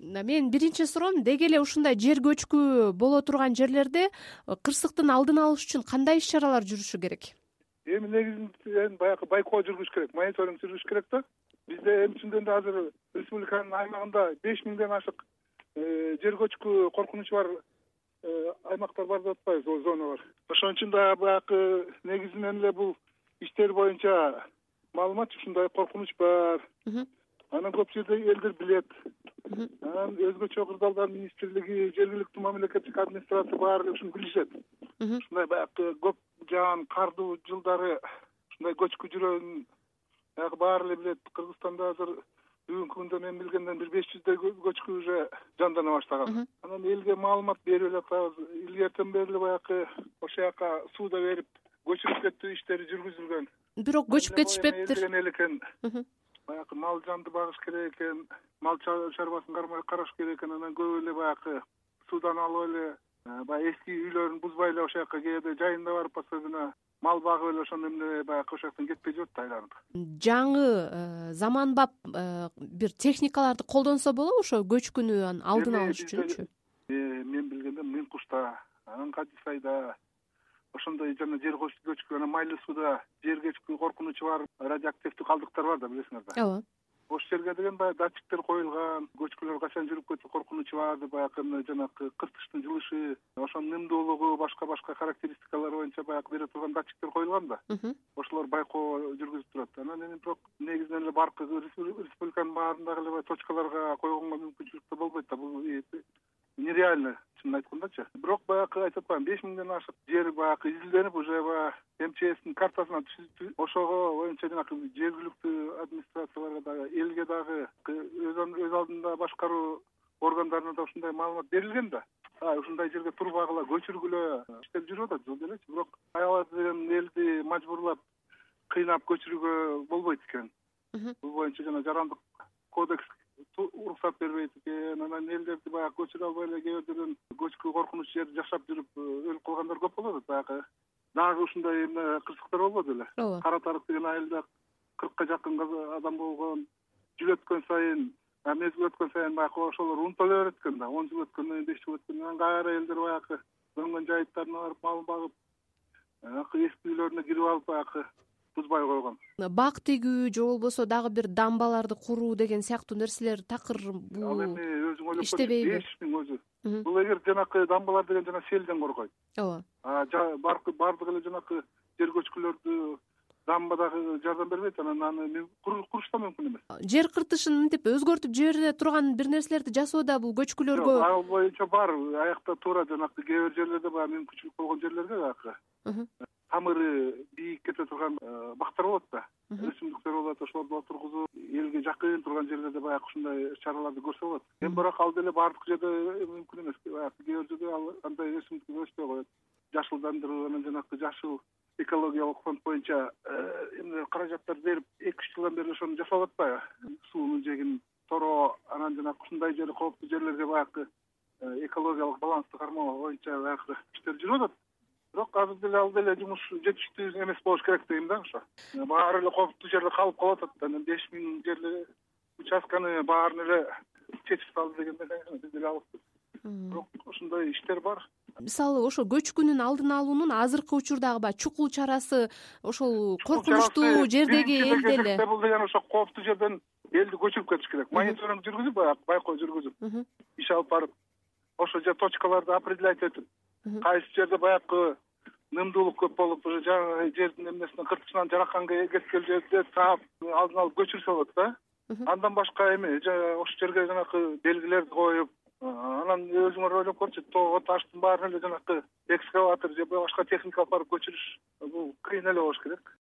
менин биринчи суроом деги эле ушундай жер көчкү боло турган жерлерде кырсыктын алдын алыш үчүн кандай иш чаралар жүрүшү керек? Эми негизинен баягы байкоо жүргүзүш керек мониторинг жүргүзүш керек да. Бизде эми түшүнгөндө азыр республиканын аймагында беш миңден ашык э, жер көчкү коркунучу бар э, аймактар бар деп атпайбызбы зона бар ошон үчүн дагы баягы негизинен эле бул иштер боюнча маалымат ушундай коркунуч бар анан көп жерде элдер билет. Анан өзгөчө кырдаалдар министрлиги жергиликтүү мамлекеттик администрация баары эле ушуну билишет ушундай баягы көп жаан кардуу жылдары ушундай көчкү жүрөүн баягы баары эле билет. Кыргызстанда азыр бүгүнкү күндө мен билгенден бир беш жүздөй көчкү уже жандана баштаган. Анан элге маалымат берип эле атабыз илгертен бери эле баягы ошол жака сууда берип көчүрүп кетүү иштери жүргүзүлгөн. Бирок көчүп кетишпептир эле экен баягы мал жанды багыш керек экен мал чарбасын караш керек экен анан көп эле баягы суудан алып эле э, баягы эски үйлөрүн бузбай эле ошол жака кээде жайында барып особенно мал багып эле ошону эмне баягы ошол жактан кетпей жүрөт да айланып жаңы э, заманбап э, бир техникаларды колдонсо болобу ошо көчкүнү анан алдын алыш үчүнчү? мен билгенден мын кушта аңкажы сайда ошондой жана жер көчкү анан майлуу сууда жер көчкү коркунучу бар радиоактивдүү калдыктар бар да билесиңер да. Ооба. Ошол жерге деген баягы датчиктер коюлган көчкүлөр качан жүрүп кетсе коркунучу бар деп баягы жанагы кыртыштын жылышы ошонун нымдуулугу башка башка характеристикалары боюнча баягы бере турган датчиктер коюлган да. Ошолор байкоо жүргүзүп турат анан эми бирок негизинен эле баркы республиканын баарындагы эле баягы точкаларга койгонго мүмкүнчүлүк да болбойт да. Бул нереально чынын айткандачы. Бирок баягы айтып атпаймынбы беш миңден ашык жер баягы изилденип уже баягы мчстин картасына түшүп ошого боюнча жанагы жергиликтүү администрацияларга дагы элге дагы өз алдында башкаруу органдарына да ушундай маалымат берилген да. Ушундай жерге турбагыла көчүргүлө иштер жүрүп атат жылда элечи бирок аябай деген элди мажбурлап кыйнап көчүрүүгө болбойт экен. Бул боюнча жана жарандык кодекс уруксат бербейт экен анан элдерди баягы көчүрө албай эле кээ бир жерден көчкү коркунуч жерде жашап жүрүп э, өлүп калгандар көп атат баягы дагы ушундай эмне кырсыктар болбоду беле ооба. Кара тарык деген айылда кыркка жакын адам болгон жыл өткөн сайын мезгил өткөн сайын баягы ошолор унута эле берет экен да он жыл өткөндөн кийин беш жыл өткөндөн кийин кайра элдер баягы көнгөн жайыттарына барып мал багып эски үйлөрүнө кирип алып баягы бузбай койгон. Бак тигүү же болбосо дагы бир дамбаларды куруу деген сыяктуу нерселер такыр бул ал эми өзүң ойлоп иштебейби? беш миң өзү бул эгер жанакы дамбалар деген жана селден коргойт ооба. Баардыгы эле жанакы жер көчкүлөрдү дамба дагы жардам бербейт анан аны куруш да мүмкүн эмес. Жер кыртышын мынтип өзгөртүп жибере турган бир нерселерди жасоодо бул көчкүлөргө. Ал боюнча бар. Аякта туура жанакы кээ бир жерлерде баягы мүмкүнчүлүк болгон жерлерге баягы тамыры бийик кете турган э, бактар болот да. Өсүмдүктөр болот ошолорду отургузуп элге жакын турган жерлерде баягы ушундай чараларды көрсө болот. Эми бирок ал деле баардык жерде мүмкүн эмес баягы кээ бир жерде ал андай өсүмдүктөр өспөй коет жашылдандыруу анан жанагы жашыл экологиялык фонд боюнча э, эмне каражаттар берип эки үч жылдан бери ошону жасап атпайбы. Суунун жээгин тороо анан жанагы ушундай жер кооптуу жерлерге баягы э, экологиялык балансты кармоо боюнча баягы иштер жүрүп атат бирок азыр деле ал деле жумуш жетиштүү эмес болуш керек дейм да ошо. Баары эле кооптуу жерде калып калып атат анан беш миң жерде участканы баарын эле чечип салды дегенде конечно биз деле алыспыз бирок ушундай иштер бар. Мисалы ошо көчкүнүн алдын алуунун азыркы учурдагы баягы чукул чарасы ошол коркунучтуу жердеги элди эле бул деген ошо кооптуу жерден элди көчүрүп кетиш керек. Мониторинг жүргүзүп баягы байкоо жүргүзүп. Иш алып барып ошол жер точкаларды определять этип кайсы жерде баягы нымдуулук көп болуп уже жаңы жердин эмнесинен кыртышынан жаракан кеткен жерде таап алдын алып көчүрсө болот да. Андан башка эми ошол жерге жанакы белгилерди коюп анан өзүңөр ойлоп көрүчү тоого таштын баарын эле жанакы экскаватор же башка техника алып барып көчүрүш бул кыйын эле болуш керек